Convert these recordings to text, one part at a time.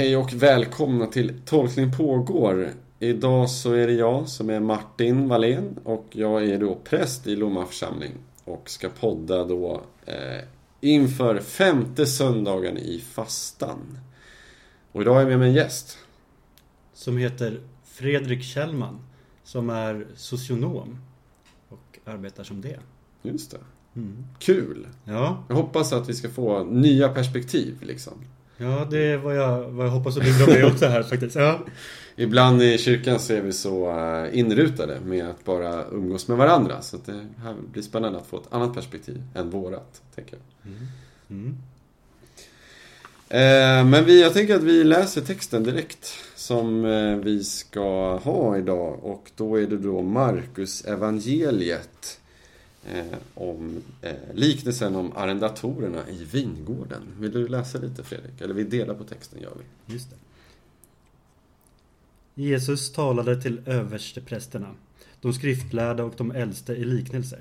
Hej och välkomna till Tolkning pågår. Idag så är det jag som är Martin Wallén och jag är då präst i Lomma församling och ska podda då eh, inför femte söndagen i fastan. Och idag är jag med mig en gäst. Som heter Fredrik Kjellman. Som är socionom och arbetar som det. Just det. Mm. Kul! Ja, Jag hoppas att vi ska få nya perspektiv liksom. Ja, det är vad jag, vad jag hoppas att bidra med också här faktiskt. Ja. Ibland i kyrkan så är vi så eh, inrutade med att bara umgås med varandra. Så det här blir spännande att få ett annat perspektiv än vårat, tänker jag. Mm. Eh, Men vi, jag tänker att vi läser texten direkt som eh, vi ska ha idag. Och då är det då Markus evangeliet eh, om eh, liknelsen om arrendatorerna i vingården. Vill du läsa lite Fredrik? Eller vi delar på texten gör vi. Just det. Jesus talade till översteprästerna, de skriftlärda och de äldste i liknelser.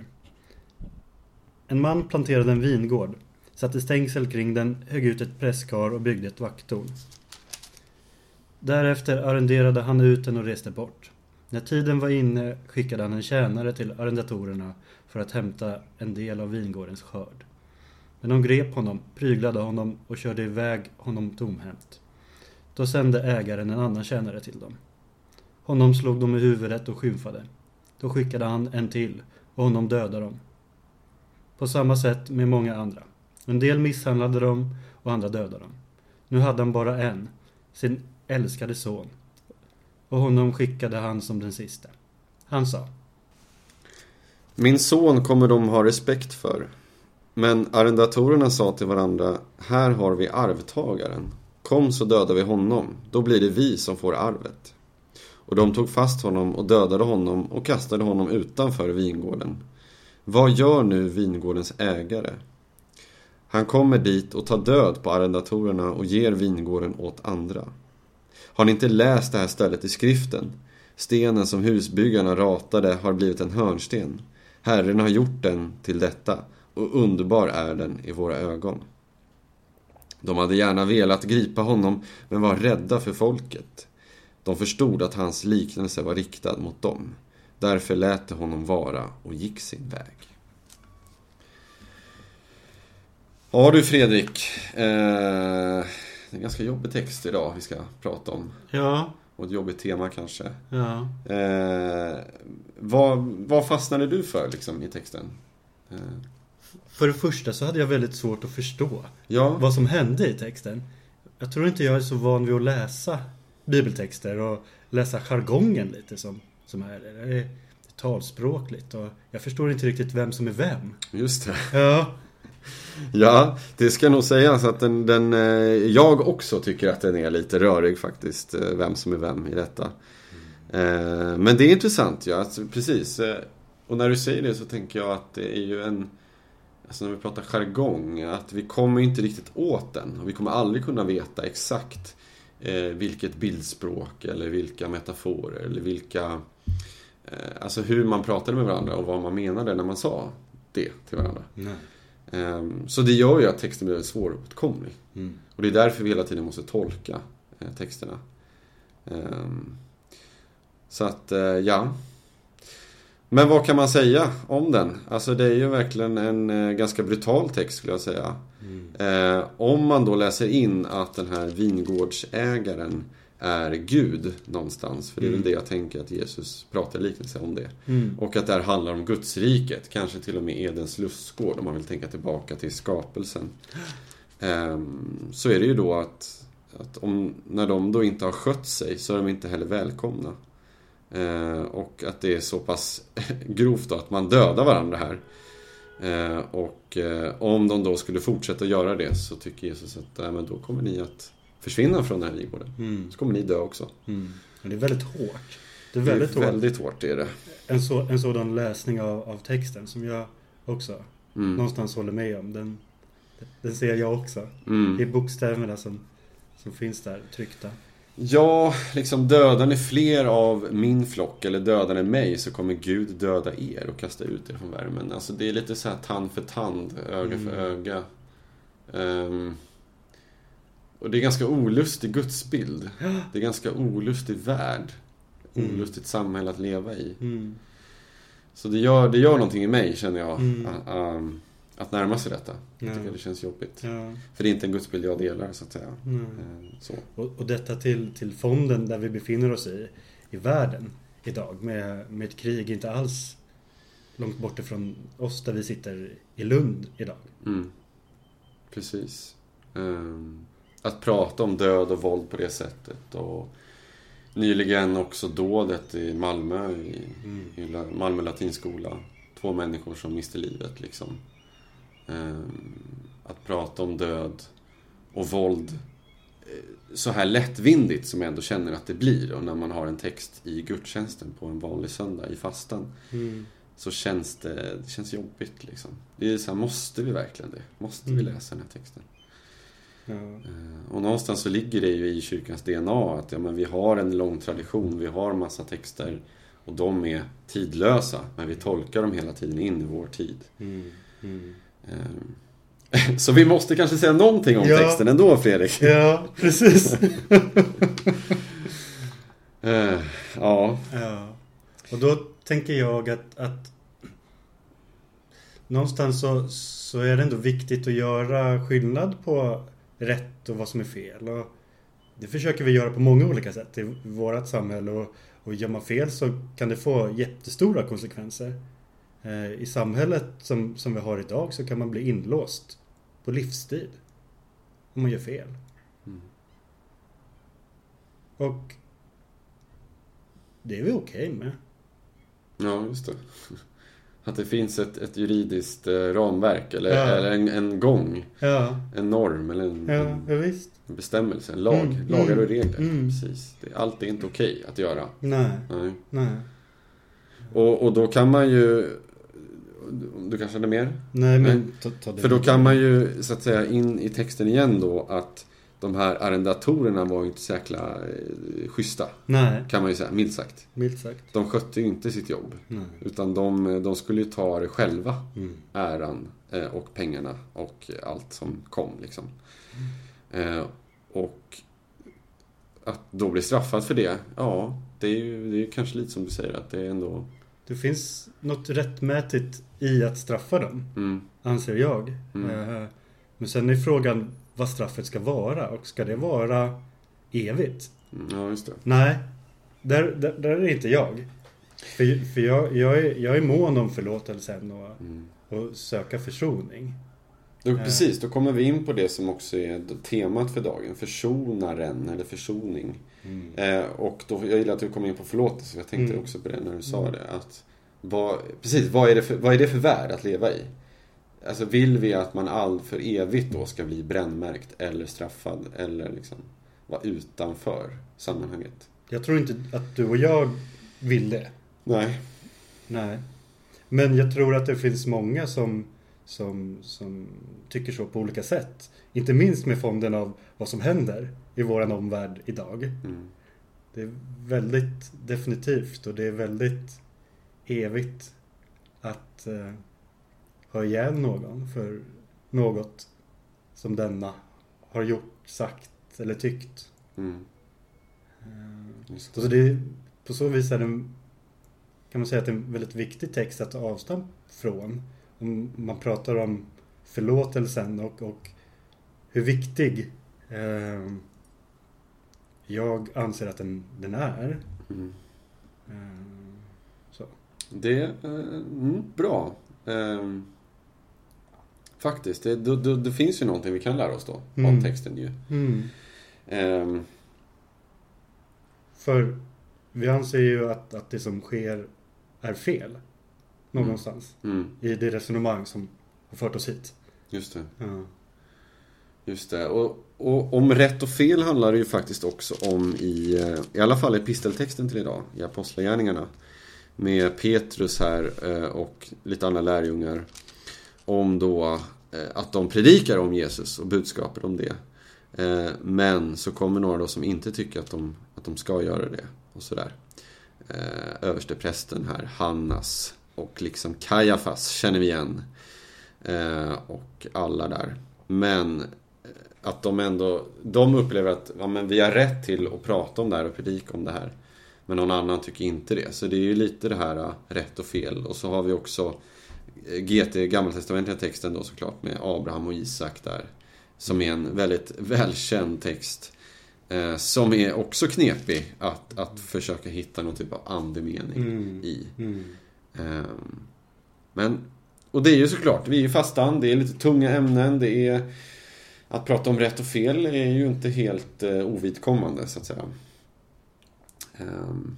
En man planterade en vingård, satte stängsel kring den, högg ut ett presskar och byggde ett vakttorn. Därefter arrenderade han ut den och reste bort. När tiden var inne skickade han en tjänare till arrendatorerna för att hämta en del av vingårdens skörd. Men de grep honom, pryglade honom och körde iväg honom tomhänt. Då sände ägaren en annan tjänare till dem. Honom slog de i huvudet och skymfade. Då skickade han en till och honom dödade de. På samma sätt med många andra. En del misshandlade dem och andra dödade dem. Nu hade han bara en, sin älskade son. Och honom skickade han som den siste. Han sa. Min son kommer de ha respekt för. Men arrendatorerna sa till varandra, här har vi arvtagaren. Kom så dödar vi honom, då blir det vi som får arvet. Och de tog fast honom och dödade honom och kastade honom utanför vingården. Vad gör nu vingårdens ägare? Han kommer dit och tar död på arrendatorerna och ger vingården åt andra. Har ni inte läst det här stället i skriften? Stenen som husbyggarna ratade har blivit en hörnsten. Herren har gjort den till detta och underbar är den i våra ögon. De hade gärna velat gripa honom men var rädda för folket. De förstod att hans liknelse var riktad mot dem. Därför lät de honom vara och gick sin väg. Ja du Fredrik, eh, det är en ganska jobbig text idag vi ska prata om. Ja, och ett jobbigt tema kanske. ja. Eh, vad, vad fastnade du för liksom, i texten? Eh, För det första så hade jag väldigt svårt att förstå ja, vad som hände i texten. Jag tror inte jag är så van vid att läsa bibeltexter och läsa jargongen lite som, som här. Det är talspråkligt och jag förstår inte riktigt vem som är vem. just det. Ja, Ja, det ska nog sägas att den, den, eh, jag också tycker att den är lite rörig faktiskt, eh, vem som är vem i detta. Eh, men det är intressant, ja, alltså, precis. Och när du säger det så tänker jag att det är ju en, alltså när vi pratar jargong, att vi kommer inte riktigt åt den. Och vi kommer aldrig kunna veta exakt vilket bildspråk eller vilka metaforer eller vilka, alltså hur man pratade med varandra och vad man menade när man sa det till varandra. nej. Ehm, Så det gör ju att texten blir väldigt svåråtkomlig. Mm. Och det är därför vi hela tiden måste tolka eh, texterna. Ehm, Så att, eh, ja. Men vad kan man säga om den? Alltså det är ju verkligen en eh, ganska brutal text skulle jag säga. Mm. Eh, Om man då läser in att den här vingårdsägaren är Gud någonstans. För det är väl Mm. det jag tänker att Jesus pratar liknelse om det. Mm. Och att det här handlar om Gudsriket, kanske till och med Edens lustgård om man vill tänka tillbaka till skapelsen. Ehm, Så är det ju då att, att om, när de då inte har skött sig så är de inte heller välkomna. Ehm, Och att det är så pass grovt då att man dödar varandra här. Ehm, Och eh, om de då skulle fortsätta göra det så tycker Jesus att nej, men då kommer ni att försvinna från den här vingården. Mm. Så kommer ni dö också. Mm. Det är väldigt hårt. Det är Det är väldigt hårt. väldigt hårt är det. En, så, en sådan läsning av, av texten som jag också Mm. någonstans håller med om. Den, den ser jag också. Mm. I bokstäverna som, som finns där tryckta. Ja, liksom dödar ni fler av min flock eller dödar ni mig så kommer Gud döda er och kasta ut er från värmen. Alltså det är lite så här tand för tand, öga för Mm. öga. Ehm, och det är ganska olustig gudsbild. Det är ganska olustig värld. Mm. Olustigt samhälle att leva i. Mm. Så det gör, det gör någonting i mig känner jag. Mm. a- um, att närma sig detta. Jag Ja. tycker det känns jobbigt. Ja. För det är inte en gudsbild jag delar så att säga. Mm. Så. Och, och detta till, till fonden där vi befinner oss i, i världen idag med, med ett krig inte alls långt bort ifrån oss där vi sitter i Lund idag. Mm. Precis. Ehm, att prata om död och våld på det sättet. Och nyligen också dådet i Malmö, i, Mm. i Malmö latinskola. Två människor som miste livet liksom. Ehm, att prata om död och våld eh, så här lättvindigt som jag ändå känner att det blir. Och när man har en text i gudstjänsten på en vanlig söndag i fastan Mm. så känns det, det känns jobbigt liksom. Det är så här, måste vi verkligen det? Måste vi Mm. läsa den här texten? Ja. Eh, Och någonstans så ligger det ju i kyrkans DNA att ja, men vi har en lång tradition, vi har massa texter och de är tidlösa, men vi tolkar dem hela tiden in i vår tid. Mm. Mm. Eh, Så vi måste kanske säga någonting om Ja. texten ändå, Fredrik. ja, precis. Eh, Ja, Ja. Och då tänker jag att, att någonstans så, så är det ändå viktigt att göra skillnad på rätt och vad som är fel. Och det försöker vi göra på många olika sätt i vårt samhälle. Och, och gör man fel så kan det få jättestora konsekvenser. Eh, I samhället som, som vi har idag så kan man bli inlåst på livstid. Om man gör fel. Mm. Och det är vi okej med. ja just det. Att det finns ett, ett juridiskt eh, ramverk eller, Ja. eller en, en gång, Ja, en norm eller en, ja, en. En bestämmelse, en lag, Mm, lagar och mm, regler. mm. Precis. Det, allt är inte okej att göra. Nej, Nej. nej. Och, och då kan man ju... Du kanske hade mer? Nej, men ta, ta För då kan man ju så att säga in i texten igen då att de här arrendatorerna var ju inte så jäkla eh, schyssta. Nej, Kan man ju säga, milt sagt. milt sagt. De skötte ju inte sitt jobb. Nej. Utan de, de skulle ju ta det själva. Mm. äran eh, och pengarna och allt som kom liksom. Eh, och att då bli straffad för det, ja, det är ju det är ju kanske lite som du säger att det är ändå... Det finns något rättmätigt i att straffa dem, Mm, anser jag. Mm. Eh, Men sen är frågan vad straffet ska vara. Och ska det vara evigt? mm, ja, just det. Nej, där, där, där är inte jag. För, för jag, jag, är, jag är mån om förlåtelsen och, Mm. och söka försoning. Då, Eh. precis, då kommer vi in på det som också är temat för dagen, försonaren eller försoning. Eh, och då, jag gillar att du kom in på förlåtelse, för jag tänkte Mm. också på det när du sa Mm. det. Att, vad, precis, vad är, det för, vad är det för värld att leva i? Alltså vill vi att man all för evigt då ska bli brännmärkt eller straffad eller liksom vara utanför sammanhanget? Jag tror inte att du och jag vill det. Nej. Nej. Men jag tror att det finns många som, som, som tycker så på olika sätt. Inte minst med fonden av vad som händer i våran omvärld idag. Mm. Det är väldigt definitivt och det är väldigt evigt att eh, ha ihjäl någon för något som denna har gjort, sagt eller tyckt. Mm. Eh, så det, på så vis är den, kan man säga att det är en väldigt viktig text att ta avstamp från. Om man pratar om förlåtelsen och, och hur viktig eh, jag anser att den, den är. Mm. Eh, så. Det är mm, bra. Faktiskt, det, det, det, finns ju någonting vi kan lära oss då Mm. av texten ju. Mm. Ehm, För vi anser ju att, att det som sker är fel. Någonstans. mm, I det resonemang som har fört oss hit. just det. Ja. Just det. Och, och om rätt och fel handlar det ju faktiskt också om i, eh, i alla fall episteltexten till idag, i Apostlagärningarna. Med Petrus här eh, och lite andra lärjungar. Om då eh, att de predikar om Jesus och budskapet om det. Eh, men så kommer några då som inte tycker att de, att de ska göra det. Och sådär. Eh, överste prästen här, Hannas och liksom Kajafas känner vi igen. Och alla där. Men att de ändå, de upplever att ja, men vi har rätt till att prata om det här och predika om det här. Men någon annan tycker inte det. Så det är ju lite det här rätt och fel. Och så har vi också GT, gammaltestamentliga texten då såklart med Abraham och Isak där. Som är en väldigt välkänd text. Eh, som är också knepig att, att försöka hitta någon typ av andemening Mm. i. Mm. Ehm, Men, och det är ju såklart, vi är ju fastan, det är lite tunga ämnen, det är att prata om rätt och fel är ju inte helt eh, ovidkommande så att säga. Ehm,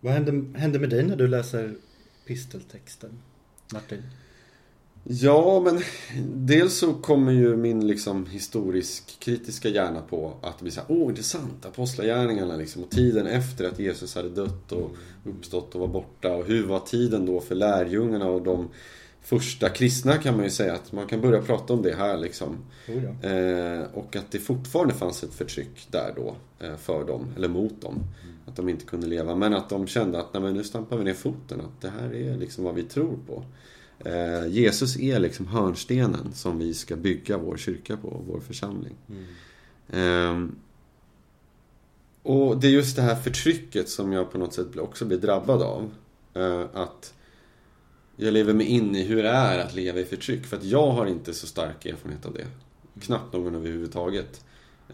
Vad händer, händer med dig när du läser pisteltexten, Martin? Ja, men dels så kommer ju min liksom historisk kritiska hjärna på att det blir så här, åh intressant, apostlagärningarna liksom och tiden efter att Jesus hade dött och uppstått och var borta och hur var tiden då för lärjungarna och de första kristna kan man ju säga att man kan börja prata om det här liksom. Oh, ja. Eh, och att det fortfarande fanns ett förtryck där då eh, för dem, eller mot dem. Att de inte kunde leva, men att de kände att Nej, men nu stampar vi ner foten, att det här är liksom vad vi tror på. Eh, Jesus är liksom hörnstenen som vi ska bygga vår kyrka på, vår församling. Mm. Ehm, och det är just det här förtrycket som jag på något sätt också blir drabbad av. Eh, att jag lever mig in i hur det är att leva i förtryck. För att jag har inte så stark erfarenhet av det. Knappt någon överhuvudtaget.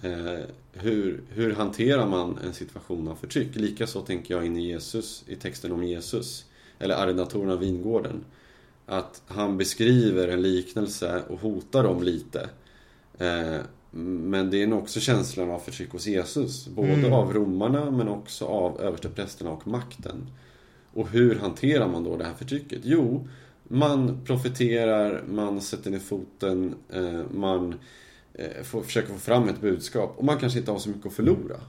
Eh, hur, hur hanterar man en situation av förtryck? Likaså tänker jag in i Jesus, i texten om Jesus. Eller arrendatorerna av vingården. Att han beskriver en liknelse och hotar dem lite. Eh, men det är nog också känslan av förtryck hos Jesus. Både Mm. av romarna men också av översteprästerna och makten. Och hur hanterar man då det här förtrycket? Jo, man profeterar, man sätter ner foten, eh, man eh, får, försöker få fram ett budskap. Och man kanske inte har så mycket att förlora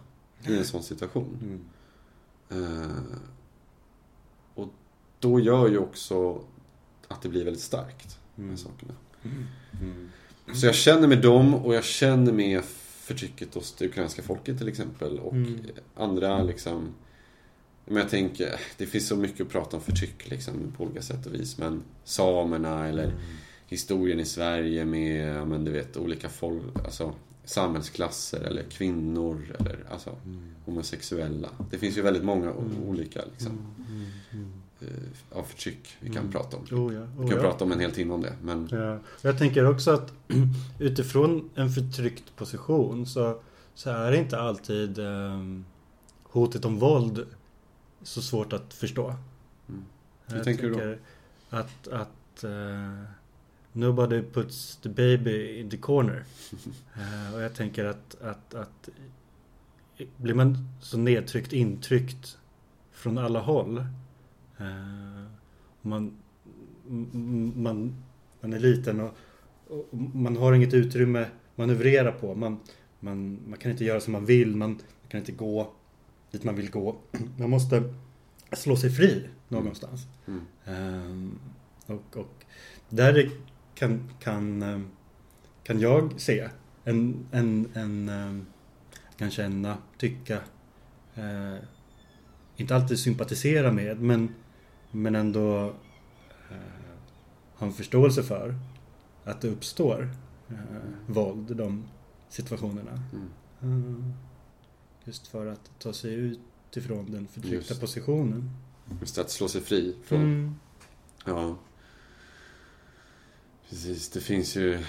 i en sån situation. Mm. Eh, och då gör ju också att det blir väldigt starkt, Mm. sakerna. Mm. Så jag känner med dem och jag känner med förtrycket hos det ukrainska folket till exempel. Och Mm. andra liksom... Men jag tänker, det finns så mycket att prata om förtryck liksom på olika sätt och vis. Men samerna eller historien i Sverige med, men du vet, olika folk, alltså samhällsklasser eller kvinnor eller alltså homosexuella. Det finns ju väldigt många Mm. olika liksom, Mm. Mm. eh, av förtryck vi kan Mm. prata om. Oh, ja. Vi Oh, kan ja. prata om en hel timme om det. Men Ja. Jag tänker också att utifrån en förtryckt position så, så är det inte alltid ehm, hotet om våld så svårt att förstå. Mm. Hur Jag tänker du då? tänker Att, att eh, nobody puts the baby in the corner. Eh, och jag tänker att, att, att blir man så nedtryckt, intryckt från alla håll. Eh, och man, man, man är liten och, och man har inget utrymme manövrera på. Man, man, man kan inte göra som man vill. Man, man kan inte gå dit man vill gå. Man måste slå sig fri någonstans. mm. Ehm, och, och där det kan, kan, ehm, kan jag se en, en, en ehm, kan känna, tycka, eh, inte alltid sympatisera med, men, men ändå eh, ha en förståelse för att det uppstår eh, våld i de situationerna. Mm. Mm. Just för att ta sig ut ifrån den förtryckta Just. positionen. Just att slå sig fri från Mm. Ja. Precis, det finns ju...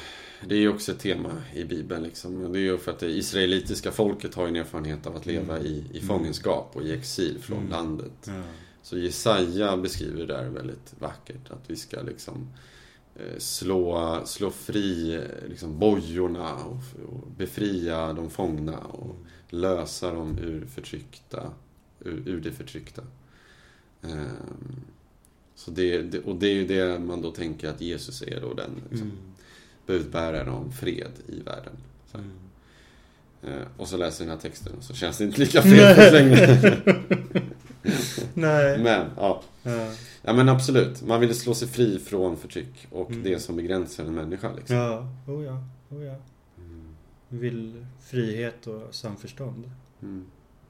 Det är ju också ett tema i Bibeln liksom. Det är ju för att det israelitiska folket har en erfarenhet av att leva Mm. i, i fångenskap och i exil från Mm. landet. Ja. Så Jesaja beskriver det där väldigt vackert. Att vi ska liksom eh, slå, slå fri eh, liksom bojorna och, och befria de fångna och lösa dem ur förtryckta, ur, ur det förtryckta. Ehm, så det, det, och det är ju det man då tänker att Jesus är då den liksom, Mm. budbäraren om fred i världen. Så, Mm. eh, och så läser jag den här texten och så känns det inte lika fredligt längre. Nej. Men, ja. Ja. ja men absolut. Man vill slå sig fri från förtryck och Mm. det som begränsar en människa. Liksom. Ja, oh ja, oh ja. Mm. Vi vill frihet och samförstånd Mm.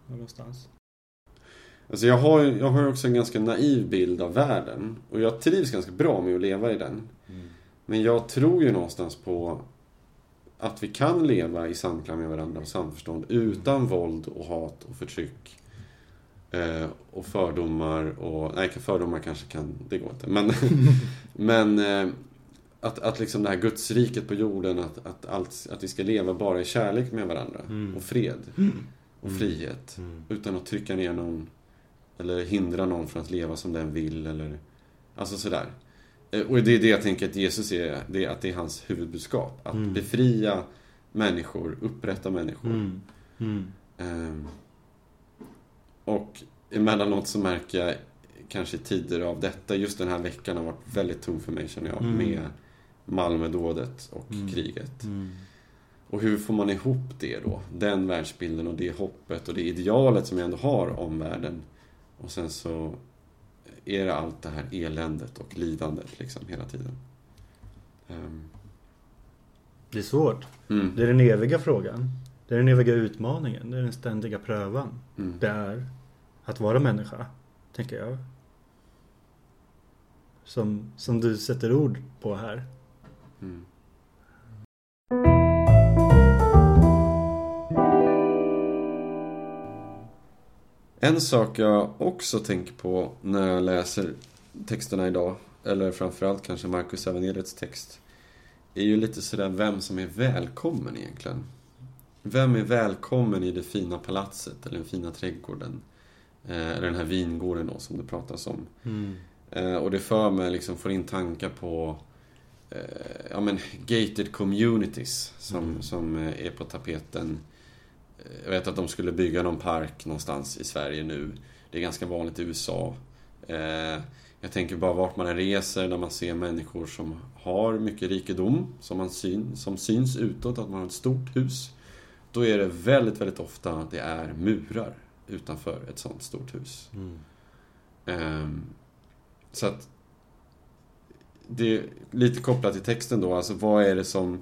någonstans. Alltså jag har ju jag har också en ganska naiv bild av världen. Och jag trivs ganska bra med att leva i den. Men jag tror ju någonstans på att vi kan leva i samklang med varandra och samförstånd utan våld och hat och förtryck. Eh, och fördomar och, nej fördomar kanske kan, det går inte. Men, men eh, att, att liksom det här gudsriket på jorden, att, att, allt, att vi ska leva bara i kärlek med varandra. Mm. Och fred. Och Mm. frihet. Mm. Utan att trycka ner någon. Eller hindra någon från att leva som den vill. Eller, alltså sådär. Eh, Och det är det jag tänker att Jesus är, det är att det är hans huvudbudskap. Att Mm. befria människor, upprätta människor. Mm. Mm. Ehm, och emellanåt så märker jag kanske i tider av detta, just den här veckan har varit väldigt tung för mig känner jag. Mm. Med Malmödådet och Mm. kriget. Mm. Och hur får man ihop det då? Den världsbilden och det hoppet och det idealet som jag ändå har om världen. Och sen så är det allt det här eländet och lidandet liksom hela tiden. Ehm, Det är svårt. mm, Det är den eviga frågan. Det är den eviga utmaningen. Det är den ständiga prövan. mm. Det är att vara människa, tänker jag. Som, som du sätter ord på här. Mm. En sak jag också tänker på när jag läser texterna idag, eller framförallt kanske Marcus Evangeliets text, är ju lite sådär vem som är välkommen egentligen. Vem är välkommen i det fina palatset eller den fina trädgården? Eh, Eller den här vingården då som det pratas om. Eh, Och det för mig liksom får in tankar på eh, ja, men gated communities som, Mm. som är på tapeten. Jag vet att de skulle bygga någon park någonstans i Sverige nu. Det är ganska vanligt i USA. Eh, Jag tänker bara vart man än reser när man ser människor som har mycket rikedom som, man syn, som syns utåt, att man har ett stort hus. Då är det väldigt, väldigt ofta det är murar utanför ett sånt stort hus. Mm. Ehm, så att det är lite kopplat till texten då, alltså vad är det som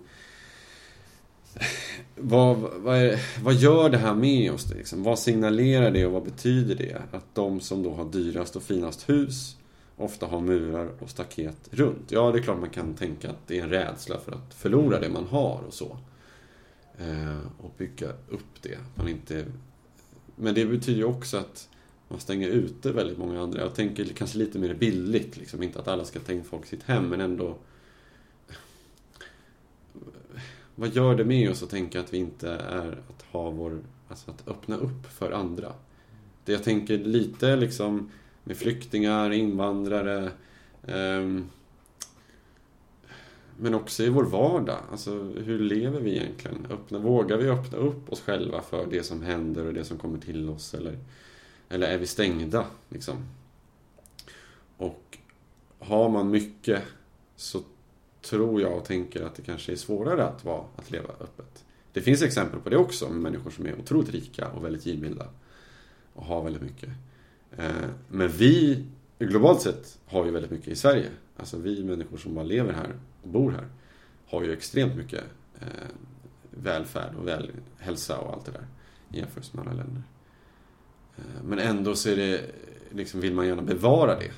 vad, vad, är, vad gör det här med oss? Liksom? Vad signalerar det och vad betyder det? Att de som då har dyrast och finast hus ofta har murar och staket runt. Ja, det är klart man kan tänka att det är en rädsla för att förlora det man har och så. Eh, och bygga upp det. Man inte... Men det betyder ju också att man stänger ute väldigt många andra. Jag tänker kanske lite mer billigt, liksom. inte att alla ska ta in folk i sitt hem, men ändå... Vad gör det med oss att tänka att vi inte är att ha vår... Alltså att öppna upp för andra? Det jag tänker lite liksom med flyktingar, invandrare, ehm, men också i vår vardag. Alltså, hur lever vi egentligen? Öppna, vågar vi öppna upp oss själva för det som händer och det som kommer till oss? Eller, eller är vi stängda? Liksom? Och har man mycket så tror jag och tänker att det kanske är svårare att, vara, att leva öppet. Det finns exempel på det också med människor som är otroligt rika och väldigt givmilda och har väldigt mycket. Eh, men vi, globalt sett, har ju väldigt mycket i Sverige. Alltså vi människor som bara lever här och bor här har ju extremt mycket eh, välfärd och väl, hälsa och allt det där i jämförelse med andra länder. Eh, men ändå så är det, liksom vill man gärna bevara det.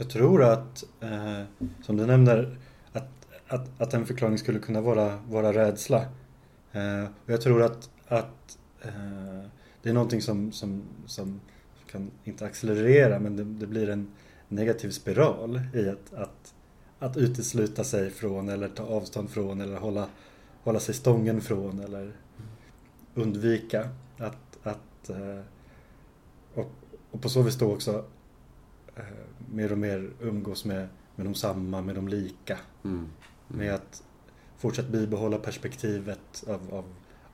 Jag tror att, eh, som du nämner, att, att, att en förklaring skulle kunna vara, vara rädsla. Eh, och jag tror att, att eh, det är någonting som, som, som kan, inte accelerera, men det, det blir en negativ spiral i att, att, att utesluta sig från eller ta avstånd från eller hålla, hålla sig stången från eller undvika att, att eh, och, och på så vis då också mer och mer umgås med, med de samma, med de lika. mm, mm, Med att fortsatt bibehålla perspektivet av, av,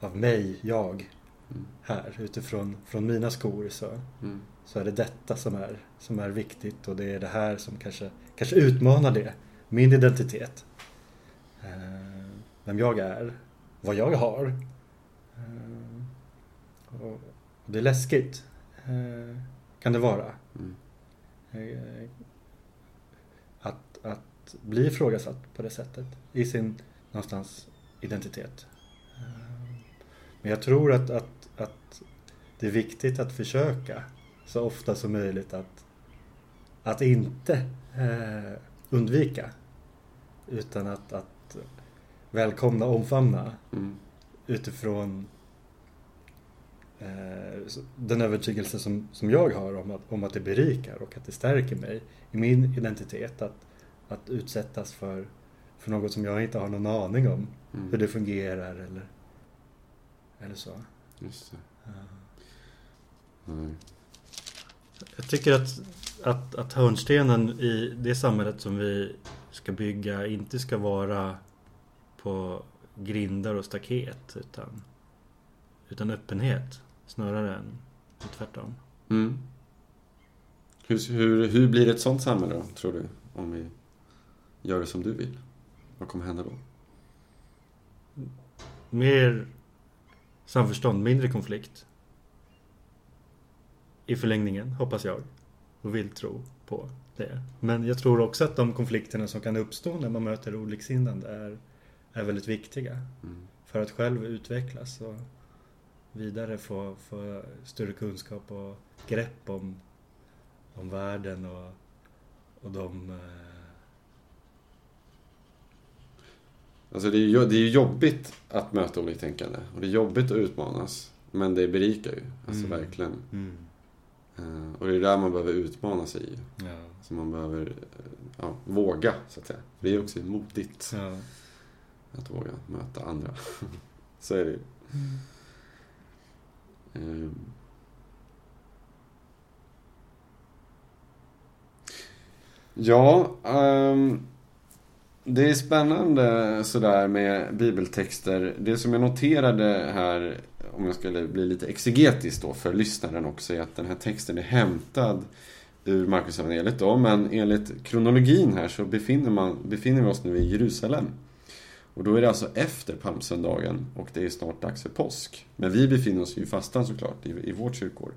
av mig, jag, mm, här utifrån från mina skor så, mm, så är det detta som är, som är viktigt och det är det här som kanske, kanske utmanar det. Min identitet. Eh, vem jag är, vad jag har. Eh, och, och det är läskigt, eh, kan det vara. Eh, Att, att bli ifrågasatt på det sättet i sin någonstans identitet. Eh, Men jag tror att, att, att det är viktigt att försöka så ofta som möjligt att, att inte eh, undvika utan att, att välkomna och omfamna Mm. utifrån den övertygelse som, som jag har om att, om att det berikar och att det stärker mig i min identitet att, att utsättas för, för något som jag inte har någon aning om Mm. hur det fungerar eller, eller så. Just det. Nej. Jag tycker att, att, att hörnstenen i det samhället som vi ska bygga inte ska vara på grindar och staket utan, utan öppenhet snarare än tvärtom. Mm. Hur, hur, hur blir ett sånt samhälle då, tror du? Om vi gör det som du vill? Vad kommer hända då? Mer samförstånd, mindre konflikt. I förlängningen, hoppas jag. Och vill tro på det. Men jag tror också att de konflikterna som kan uppstå när man möter oliksinnande är, är väldigt viktiga. Mm. För att själv utvecklas och vidare få, få större kunskap och grepp om, om världen och, och de... eh, Alltså det är ju det är ju jobbigt att möta oliktänkande. Och det är jobbigt att utmanas. Men det berikar ju. Alltså Mm. verkligen. Mm. Eh, Och det är där man behöver utmana sig i. Ja. Så man behöver eh, ja, våga, så att säga. För det är också modigt Ja. att våga möta andra. så är det ju. Ehm. Ehm. Ja, um, det är spännande sådär med bibeltexter. Det som jag noterade här, om jag skulle bli lite exegetisk då för lyssnaren också, är att den här texten är hämtad ur Markusevangeliet. då, men enligt kronologin här så befinner, man, befinner vi oss nu i Jerusalem. Och då är det alltså efter palmsöndagen och det är snart dags för påsk. Men vi befinner oss ju i fastan såklart, i, i vårt kyrkår.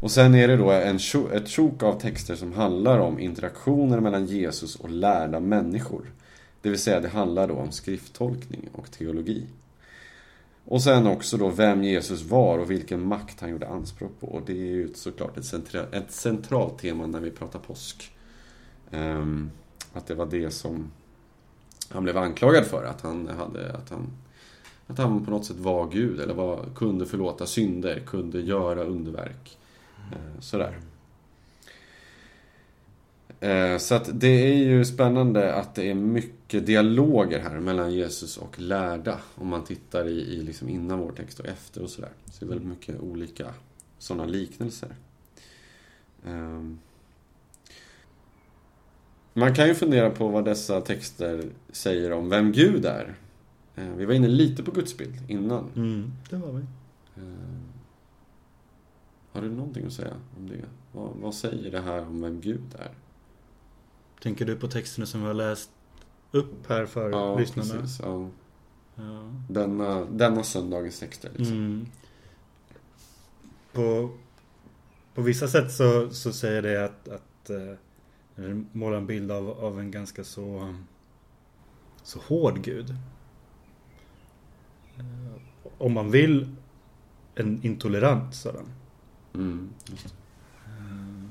Och sen är det då en, ett sjok av texter som handlar om interaktioner mellan Jesus och lärda människor. Det vill säga det handlar då om skrifttolkning och teologi. Och sen också då vem Jesus var och vilken makt han gjorde anspråk på. Och det är ju såklart ett, centra, ett centralt tema när vi pratar påsk. Um, att det var det som han blev anklagad för. Att han, hade, att han, att han på något sätt var Gud eller var, kunde förlåta synder, kunde göra underverk. Eh, sådär. Eh, Så att det är ju spännande att det är mycket dialoger här mellan Jesus och lärda. Om man tittar i, i liksom innan vår text och efter och sådär. Så det är väldigt mycket olika sådana liknelser. Ehm. Man kan ju fundera på vad dessa texter säger om vem Gud är. Eh, Vi var inne lite på gudsbild innan. Mm, det var vi. Eh, Har du någonting att säga om det? Vad, vad säger det här om vem Gud är? Tänker du på texterna som vi har läst upp här för lyssnarna? precis. Ja. Ja. Denna, denna söndagens texter. Liksom. Mm. På, på vissa sätt så, så säger det att, att eh, målar en bild av, av en ganska så, så hård gud. Eh, Om man vill en intolerant sådan. Mm. Eh,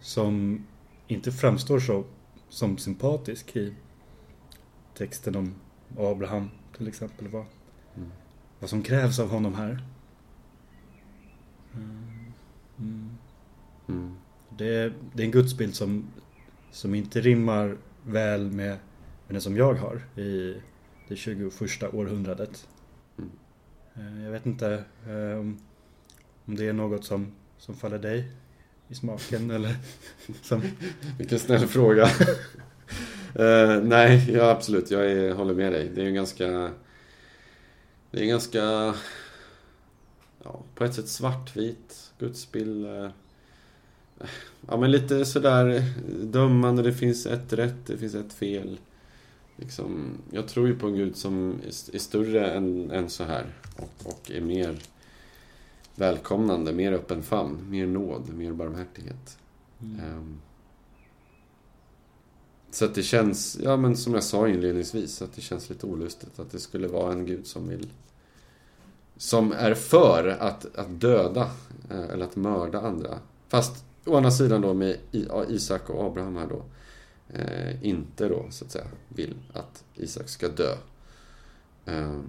Som inte framstår så som sympatisk i texten om Abraham till exempel. Vad, Mm. vad som krävs av honom här. Mm. Det, är, det är en gudsbild som, som inte rimmar väl med, med den som jag har i det 21 århundradet. Mm. Eh, Jag vet inte eh, om, det är något som, som faller dig i smaken eller som... Vilken snäll fråga. Eh, nej, ja, absolut. Jag är, håller med dig. Det är ju ganska... Det är ganska... Ja, på ett sätt svartvit gudsbild. Ja, men lite sådär dömande. Det finns ett rätt, det finns ett fel. Liksom, jag tror ju på en gud som är större än, än så här. Och, och är mer välkomnande, mer öppen famn, mer nåd, mer barmhärtighet. Ehm. Så att det känns, ja men som jag sa inledningsvis, att det känns lite olustigt att det skulle vara en gud som vill som är för att, att döda eh, eller att mörda andra. Fast å andra sidan då med Isak och Abraham här då eh, inte då så att säga vill att Isak ska dö. Eh,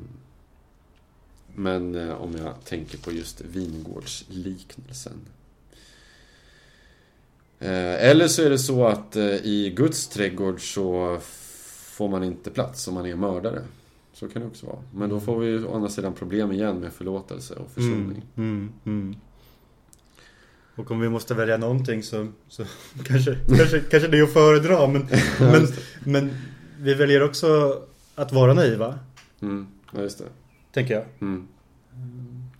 men eh, om jag tänker på just vingårdsliknelsen. Eh, eller så är det så att eh, i Guds trädgård så får man inte plats om man är mördare. Så kan det också vara. Men då får vi å andra sidan problem igen med förlåtelse och försoning. Mm, mm, mm. Och om vi måste välja någonting så, så kanske, kanske, kanske det är att föredra. Men, men, men vi väljer också att vara naiva. Mm, ja, just det. Tänker jag. Mm.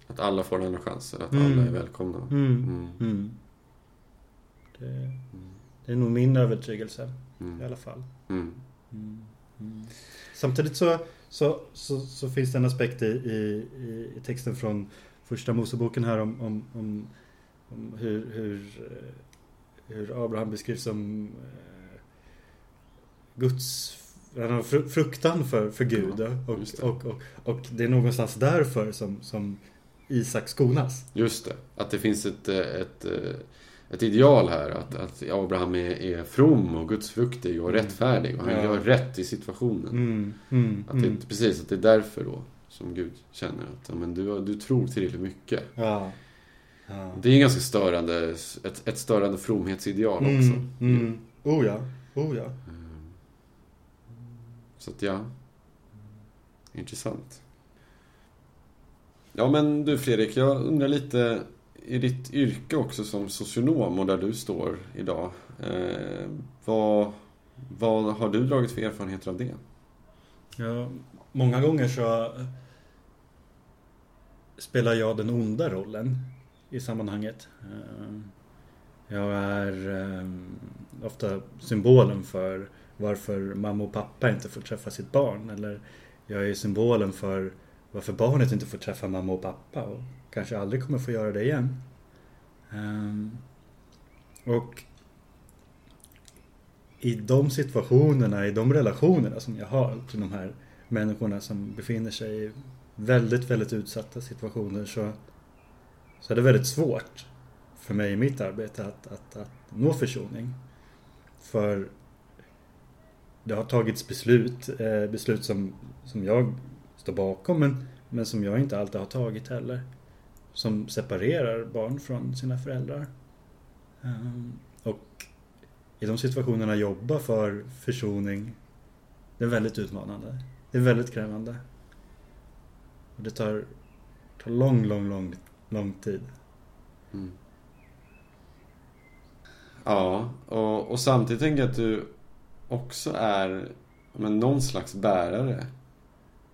Att alla får en andra chans. Att Mm. alla är välkomna. Mm. Mm. Mm. Det, det är nog min övertygelse i Mm. alla fall. Samtidigt så, så, så, så finns det en aspekt i, i, i- i texten från första Moseboken här om, om, om hur, hur, eh, hur Abraham beskrivs som eh, Guds fruktan för, för Gud och, just det. och, och, och det är någonstans därför som, som Isak skonas. Just det. Att det finns ett, eh, ett, eh, ett ideal här. Att, att Abraham är, är from och gudsfruktig och Mm. rättfärdig. Och han Ja. gör rätt i situationen. Mm, mm, Att det, mm. inte- Precis, att det är därför då som Gud känner att men du, du tror tillräckligt mycket. Ja. Ja. Det är en ganska störande, ett, ett störande fromhetsideal också. Mm, mm. Oh ja, oh ja. Så att ja. Intressant. Ja men du Fredrik, jag undrar lite i ditt yrke också som socionom och där du står idag. Eh, vad, vad har du dragit för erfarenheter av det? Ja, många gånger så spelar jag den onda rollen i sammanhanget. Ehm, jag är ehm, ofta symbolen för varför mamma och pappa inte får träffa sitt barn. Eller jag är symbolen för varför barnet inte får träffa mamma och pappa och kanske aldrig kommer få göra det igen. Ehm, och i de situationerna, i de relationerna som jag har till de här människorna som befinner sig i väldigt, väldigt utsatta situationer så, så är det väldigt svårt för mig i mitt arbete att, att, att nå försoning. För det har tagits beslut, eh, beslut som, som jag står bakom men, men som jag inte alltid har tagit heller. Som separerar barn från sina föräldrar. Ehm, och i de situationerna jobba för försoning, det är väldigt utmanande. Det är väldigt krävande. Och det tar, tar lång, lång, lång, lång tid. Mm. Ja, och, och samtidigt tänker jag att du också är men, någon slags bärare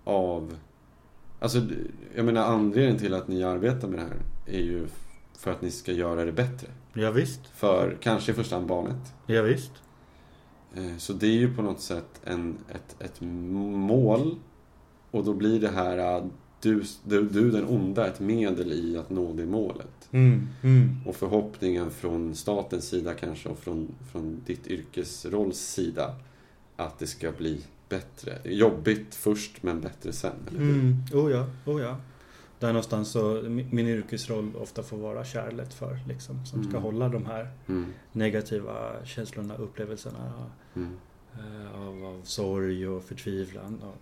av... Alltså, jag menar anledningen till att ni arbetar med det här är ju för att ni ska göra det bättre. Ja, visst. För kanske i första hand barnet. Ja, visst. Eh, Så det är ju på något sätt en, ett, ett mål. Och då blir det här, du, du, du den onda, ett medel i att nå det målet. Mm, mm. Och förhoppningen från statens sida kanske och från, från ditt yrkesrolls sida att det ska bli bättre. Jobbigt först men bättre sen, eller hur? Mm. Oh ja, oh ja. Där någonstans så min yrkesroll ofta får vara kärlet för liksom. Som ska Mm. hålla de här Mm. negativa känslorna, upplevelserna Mm. eh, av, av sorg och förtvivlan. Och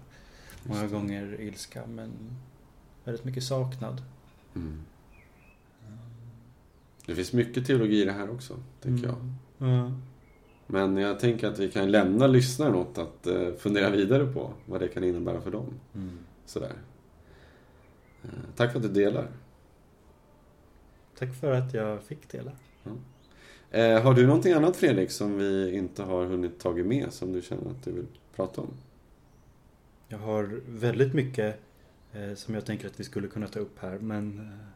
många gånger ilska men väldigt mycket saknad. Mm. Det finns mycket teologi i det här också, tänker jag. Mm. Ja. Men jag tänker att vi kan lämna lyssnaren åt att eh, fundera vidare på vad det kan innebära för dem. Mm. Sådär. Eh, Tack för att du delar. Tack för att jag fick dela. Eh, har du någonting annat Fredrik som vi inte har hunnit tagit med som du känner att du vill prata om? Jag har väldigt mycket eh, som jag tänker att vi skulle kunna ta upp här men eh,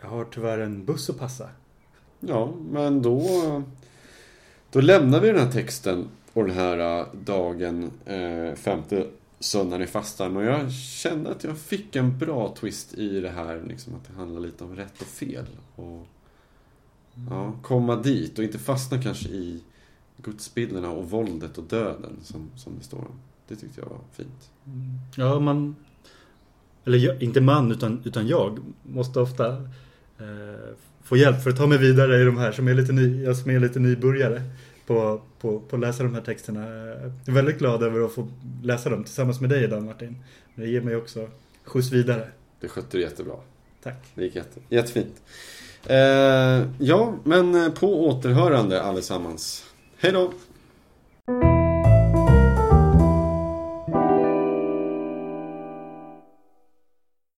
jag har tyvärr en buss att passa. Ja, men då, då lämnar vi den här texten och den här eh, dagen, femte söndagen i fastan. Och jag kände att jag fick en bra twist i det här, liksom att det handlar lite om rätt och fel. Och ja, komma dit och inte fastna kanske i gudsbilderna och våldet och döden som, som det står om. Det tyckte jag var fint. Ja, man... Eller jag, inte man, utan, utan jag måste ofta eh, få hjälp för att ta mig vidare i de här som är lite, ny, jag som är lite nybörjare på, på, på att läsa de här texterna. Jag är väldigt glad över att få läsa dem tillsammans med dig idag Martin. Det ger mig också skjuts vidare. Det skötte du jättebra. Tack. Det gick jätte, jättefint. Eh, ja, men på återhörande allesammans. Hej då!